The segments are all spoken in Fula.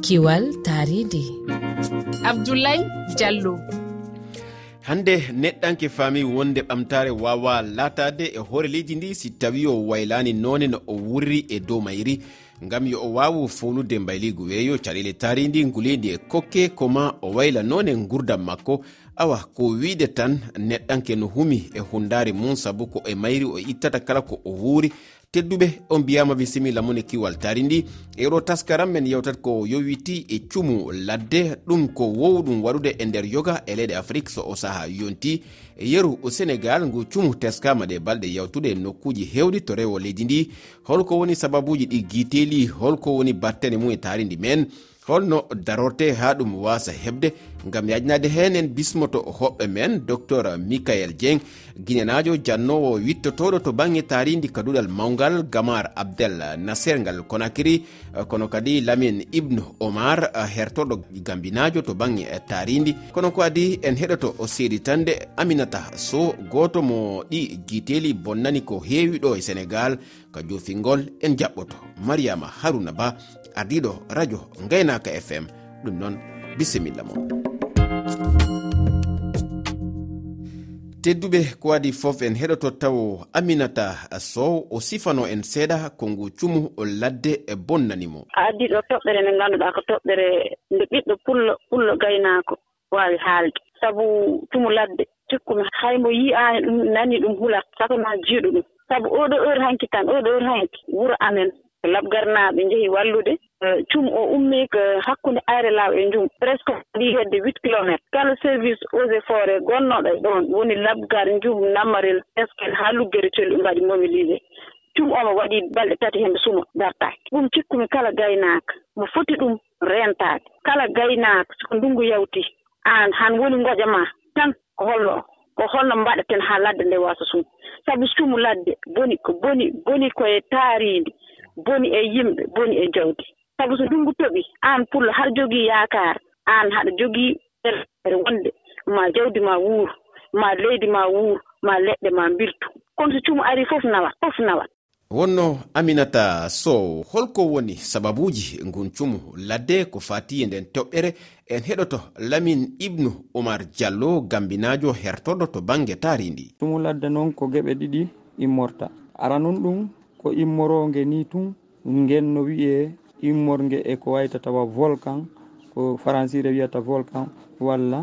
kiwal taridi. Abdoulaye diallo. Hande neɗɗanke faami wonde ɓamtare wawa latade e hoore leydi ndi si tawi o waylani none no o wurri e dow mayri. Gam yo o wawa fownude mbayligu weeyo caɗele taridi nguleydi e kokke koma o wayla none gurdam makko. Awa ko wiide tan neɗɗanke no humi e hundare mum saabu ko e mayri o ittata kala ko o wuuri. tedduɓe on mbiyama bisimilla moni kiwal tari ndi. Eɗo taskaram men yewtat ko yowiti e cumu ladde ɗum ko wowɗum waɗude e nder yoga e leyɗe afrique so o saaha yonti. E yeru sénégal ngu cumu teskama ɗe balɗe yawtude e nokkuji hewɗi to rewo leydi ndi. Holko woni sababuji ɗi guiteli holko woni battene mum e tari ndi men. holno darorte ha ɗum wasa heɓde gam yajnade hen en bismoto hoɓɓe men docteur michael dieng. Guinenajo jannowo wittotoɗo to banggue taridi kaduɗal mawgal gamar abdel naser ngal conakry kono kadi lamin ibnu omar eh, hertoɗo gambinajo to banggue eh, taridi kono ko adi en heɗoto seedi tande aminata so goto mo ɗi guiteli bonnani ko heewi ɗo e sénégal ka jofingol en jaɓɓoto mariama haruna ba. ardiɗo radio gaynaka fm ɗum noon bisimilla mo. Tedduɓe ko waɗi fof en heɗoto taw aminata sow o sifano en seeɗa kongu cumu ladde e bonnanimo. A addi ɗo toɓɓere nde ngannduɗaa ko toɓɓere nde ɓiɗɗo pullo pullo gaynaako waawi haalde. Sabu cumu ladde cikkumi hay mo yi'aani ɗum nani ɗum hulat sabu ma jiiɗo ɗum. Sabu oɗo heure hanki tan oɗo heure hanki. Wuro amen. labgarnaaɓe njehi wallude e, cum o ummii ko hakkunde ayre laaɓe e njum presque ɗi hedde huit kilométre kala service eaux et forêt gonnooɗo e ɗon woni labgar njum namarel eskel haa luggere cellu mbaɗi mobilisé. Cum omo waɗii balɗe tati hembe suma dartaki ɗum cikkumi kala gaynaaka. Mo foti ɗum rentaade kala gaynaaka siko ndunngu yawtii aan han woni ngoƴa maa tan ko holno ko holno mbaɗaten haa ladde nde waasa sum sabu sumu ladde boni ko boni boni koye taariindi boni e yimɓe boni e jawdi. Sabu so ndunngu toɓi aan pullo haɗa jogii yaakaar aan haɗa jogii ere wonde ma jawdi ma wuuru ma leydi ma wuuru ma leɗɗe ma mbirtu. Kono so cumo arii fof nawat fof nawat wonno aminata sow holko woni sababuji ngun cumu ladde ko fati nden toɓɓere en heɗoto lamin ibnu oumar diallo gambinajo hertoɗo to banggue taari ndi cumu ladde noon ko geɓe ɗiɗi immorta. Ara nun ɗum ko immoronge ni tun nden no wiye immorge e ko wayta tawa volcan ko françire wiyata volcan walla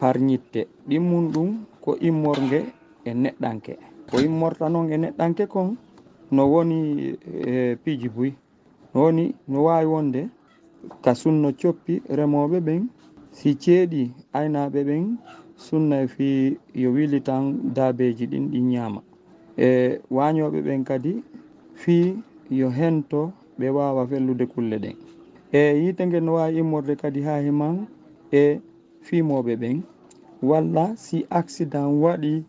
parñitte. Ɗimmum ɗum ko immorge e neɗɗanke. Ko immorta noon e neɗɗanke kon no woni e piiji buy. No woni no wawi wonde ka sunno coppi remoɓe ɓen si ceeɗi aynaɓe ɓen sunna fi yo wili tan daabeji ɗin ɗi ñaama. E wañoɓe ɓen kadi fi yo hento ɓe wawa fellude kulle ɗen. E yite nge no wawi immorde kadi ha he man e fimoɓe ɓen walla si accident waɗi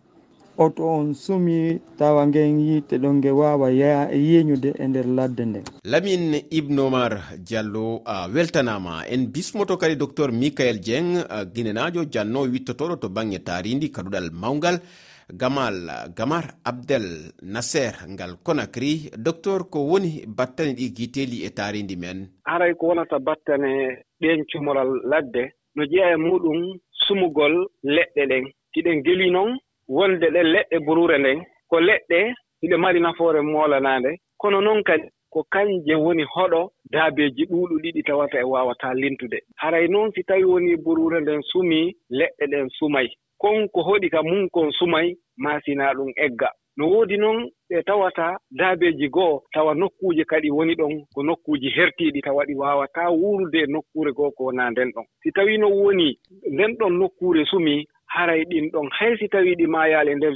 oto on sumi tawa ngen yitte ɗon nge wawa yeñude e nder ladde nden. Lamin ibnomar diallo a weltanama en bismoto kadi docteur michael dieng guinenajo janno e wittotoɗo to banggue taridi kaɗuɗal mawgal gamal gamar abdel nasser ngal conakry docteur ko woni battane ɗi guiteli e taridi men. Haray ko wonata battane ɗen cumoral ladde no jeeya e muɗum sumugol leɗɗe ɗen. Tiɗen geli noon wonde ɗen leɗɗe burure nden ko leɗɗe hiɗe mari nafoore moolanaande. Kono noon kadi ko kanje woni hoɗo daabeeji ɗuuɗu ɗiɗi tawata e waawataa lintude. Haray noon si tawii woni burure nden sumii leɗɗe ɗen sumay. kon ko hoɗi ka mum kon sumay maasinaa ɗum egga. No woodi noon ɓe tawata daabeeji goo tawa nokkuuje kadi woni ɗon ko nokkuuji hertiiɗi tawa ɗi waawataa wuurude e nokkuure goo ko wonaa nden ɗon. Si tawii no woni nden ɗon nokkuure sumii haray ɗin ɗon hay si tawii ɗi maayaali e nder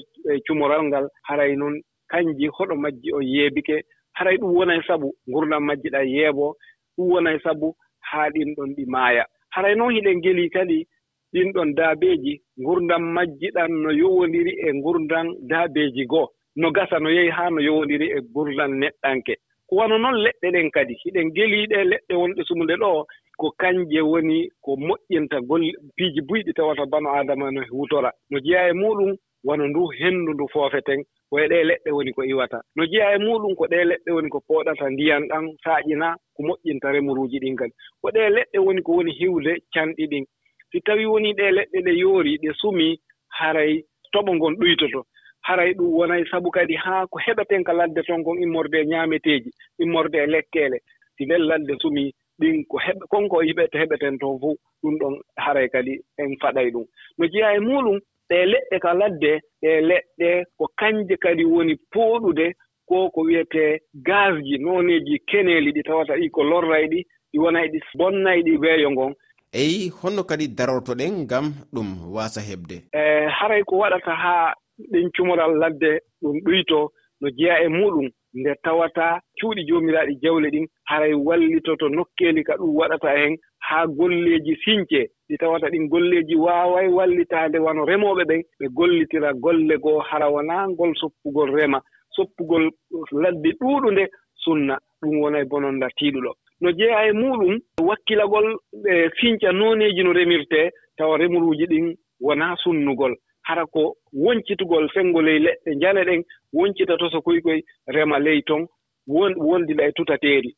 cumoral ngal haray noon kanji hoɗo majji o yeebike. Haray ɗum wona e sabu ngurdam majji ɗa yeeboo ɗum wona e sabu haa ɗin ɗon ɗi maaya. Haray noon hiɗen ngelii kadi ɗin ɗon daabeeji ngurdam majji ɗan no yowondiri e ngurndam daabeeji goo. No gasa no yehi haa no yowondiri e ngurndam neɗɗanke. Ko wano noon leɗɗe ɗen kadi hiɗen gelii ɗe leɗɗe wonɗe sumude ɗo ko kanje woni ko moƴƴinta golle piiji buyɗi tawata bano aadama no hutora no jeyaa e muɗum wano ndu henndu ndu foofeten koye ɗe leɗɗe woni ko iwata. No jeya e muɗum ko ɗe leɗɗe woni ko pooɗata ndiyan ɗan saaƴina ko moƴƴinta remuruuji ɗin kadi. Ko ɗe leɗɗe woni ko woni hiwde canɗi ɗin. si tawii woni ɗee leɗɗe ɗe yoori ɗe sumii haray toɓo ngon ɗoytoto haray ɗum wonay sabu kadi haa ko heɓeten ka ladde ton kon immorde e ñaameteeji immorde e lekkeele. Si wel ladde sumii ɗin ko heɓ konko yiɓete heɓeten toon fof ɗum ɗon haray kadi en faɗay ɗum. No jeyaa e muɗum ɗe leɗɗe ka ladde ɗe leɗɗe ko kanje kadi woni pooɗude ko ko wiyetee gasji nooneeji keneeli ɗi tawata ɗi ko lorray ɗi ɗi wonay ɗi bonnay ɗi weeyo ngon eyi honno kadi darortoɗen ngam ɗum waasa heɓde. E haray ko waɗata haa ɗen cumoral ladde ɗum ɗoyto no jeya e muɗum nde tawata cuuɗi joomiraaɗi jawle ɗin. Haray wallitoto nokkeeli ka ɗum waɗata heen haa golleeji siñce ɗi tawata ɗin golleeji waaway wallitaade wano remooɓe ɓen ɓe gollitira golle goo hara wonaa ngol soppugol rema. Soppugol ladde ɗuuɗunde sunna. Ɗum wona e bononnda tiiɗuɗo. no jeyaa e muɗum wakkilagol ɓe finca nooneeji no remirtee tawa remuruuji ɗin wonaa sunnugol. Hara ko woncitugol fenngo ley leɗɗe njane ɗen woncita to so koye rema ley ton won wondiɗa e tutateeri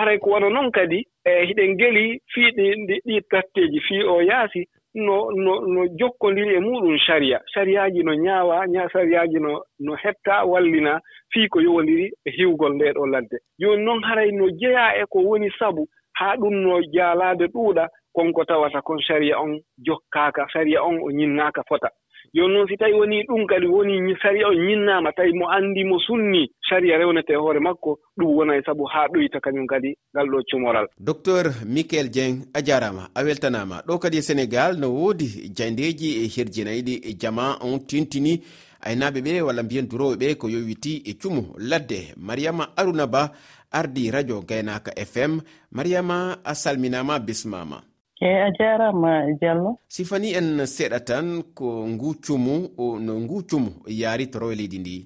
haray ko wona noon kadi e hiɗen ngeli fii ɗi ɗi tatteeji fii o yaasi no no no jokkondiri e muɗum sariya sariyaaji no ñaawa ñaa sariyaaji no no hetta wallina fii ko yowondiri e hiwgol ndee ɗoo ladde. Jooni noon haray no jeyaa e ko woni sabu haa ɗum no jaalaade ɗuuɗa konko tawata kon sariya on jokkaaka sariya on o ñinnaaka fota. jooni noon si tawii wonii ɗum kadi woni saria o ñinnaama tawi mo anndi mo sunni saria rewnete e hoore makko ɗum wona e sabu haa ɗoyta kañum kadi ngal ɗo cumoral. Docteur michael dieng a jaaraama a weltanaama ɗo kadi e sénégal no woodi jayndeeji e herjinayiɗi e jama on tintini. Aynaaɓe ɓe walla mbiyen durooɓe ɓe ko yowiti e cumo ladde. Mariama aruna ba ardi radio gaynaaka fm mariama a salminaama bismama. eyi a jarama e diallo. Sifani en seeɗa tan ko ngu cumu no ngu cumu yaari toro e leydi ndi?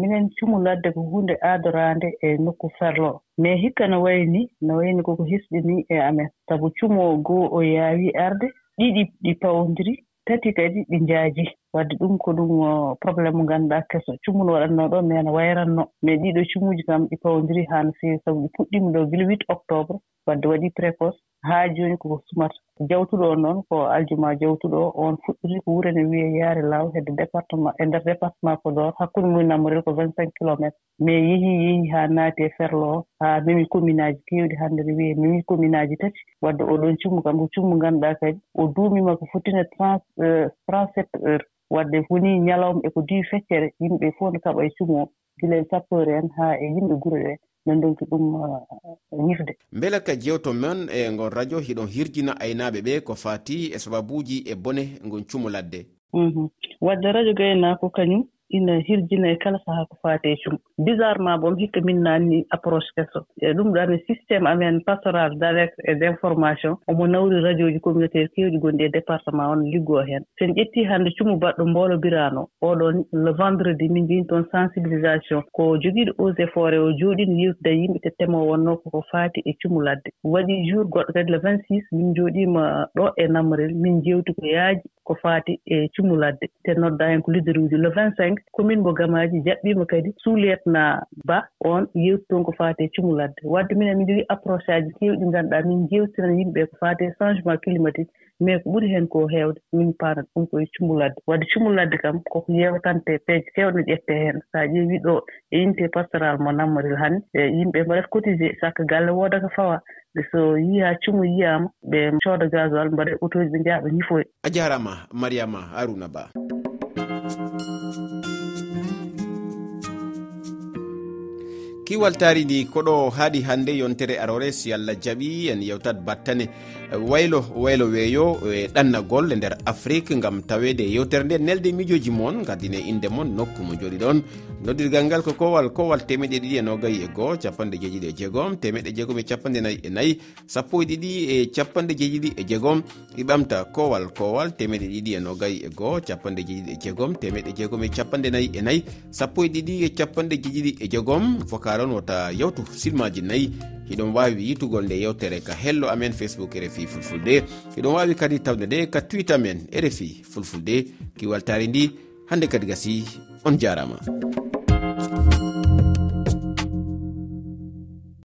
Minen cumu ladde ko hunde aadorande e nokku ferlo mais hikka no wayi ni no wayi ni koko hisɗini e amen. Sabu cumo goo o yaawi arde ɗiɗi ɗi pawodiri tati kadi ɗi njaaji. wadde ɗum ko ɗum probléme mo ngannduɗaa keso. Cummuno waɗatnoo ɗo mais no wayratnoo mais ɗii ɗoo cumuuji kam ɗi pawondiri haa no feewi sabu ɗi puɗɗiima ɗo gila huit octobre wadde waɗii précoce. Haa jooni koko sumata. Jawtuɗo o noon ko aljuma jawtuɗo o on fuɗɗiri ko wuro ne wiye yaare law hedde département e ndeer département podor. Hakkunde mum namorel ko vingt cinq kilométre mais yehii yehii haa naati e ferlo o. Haa memi commune aji keewɗi hannde ne wiye memi commune aji tati. Wadde oɗon cummu kam ko cummu ngannduɗaa kadi o duumima ko fottina trente euh, sept heures. wadde woni ñalawma eko duwi feccere yimɓe fof no kaɓa e sumo gila e sappore en haa e yimɓe gure ɗe min donki ɗum uh, ñifde. Beela ka jewto men e ngon radio hiɗon hirjina aynaaɓe ɓe ko faati e sababuuji e bone ngon cumo ladde. Mhm. Wadde radio gaynaako kañum ina hirjina kala sahaa ko faati e cum. Bizarrement boom hikka min naanni approche keso. E ɗum ɗaane systéme amen pastoral d' alerte et d' information omo nawri radio ji communautaire keewɗi gonɗi e département on liggoo heen so en ƴettii hannde cumu baɗɗo mboolobiraano oɗon le vendredi min njini toon sensibilisation. Ko jogiiɗo eaux et forêt o jooɗino yewtida e yimɓe te temo wonnoo koko faati e cumu ladde. Waɗi jour goɗɗo kadi le 26 min jooɗiima ɗo e namrel. Min njewti ko yaaji ko faati e cumu ladde. Te noddaa heen ko leader uji le 25 jannde commune mo gamaaji jaɓɓiima kadi. Sous lieutenant ba on yewtitoon ko faati e cumo ladde. Wadde minen min jogii approche aji keewɗi ngannduɗaa min njewtiran yimɓe ɓee ko faati e changement climatique mais ko ɓuri heen ko heewde. Min paanat ɗum koye cumuladde wadde cumuladde kam koko yewtante peeje keewɗe ƴettee heen. So a ƴeewii ɗo e unité pastoral mo nammaril hannde e yimɓe mbaɗat cotisé. Sakka galle wooda ko fawa so yii haa cumu yiyaama ɓe cooda gasoil mbaɗa e autoji ɓe njaha ɓe ñifoye. A jaaraama mariama harouna ba. kiwal ndi koɗo haaɗi hannde yontere arore si allah jaaɓi en yewtat battane waylo waylo weeyo e ɗannagol e nder afrique gam tawede yewtere nde. Nelde mijoji moon kadine inde moon nokku mo joɗi ɗon. Noddirgal ngal ko kowal kowal temeɗe ɗiɗi e nogayi e goho capanɗe jeeɗiɗi e jeegom temeɗe jeegom e capanɗe nayyi e nayyi sappo e ɗiɗi e capanɗe jeeɗiɗi e jeegom ɗiɓamta kowal kowal temeɗe ɗiɗi e nogayi e goho capanɗe jeeɗiɗi e jeegom temeɗe jeegom e capanɗe nayyi e nayyi sappo e ɗiɗi e capanɗe jeeɗiɗi e jeegom foka laran wota yewtu silmaji nayyi. Hiɗon wawi yitugol nde yewtere ka hello amen facebook rfi fulfulde. Hiɗon wawi kadi tawde nde ka twitte amen rfi fulfulde. Kiwaltari ndi hande kadi gasi on jarama.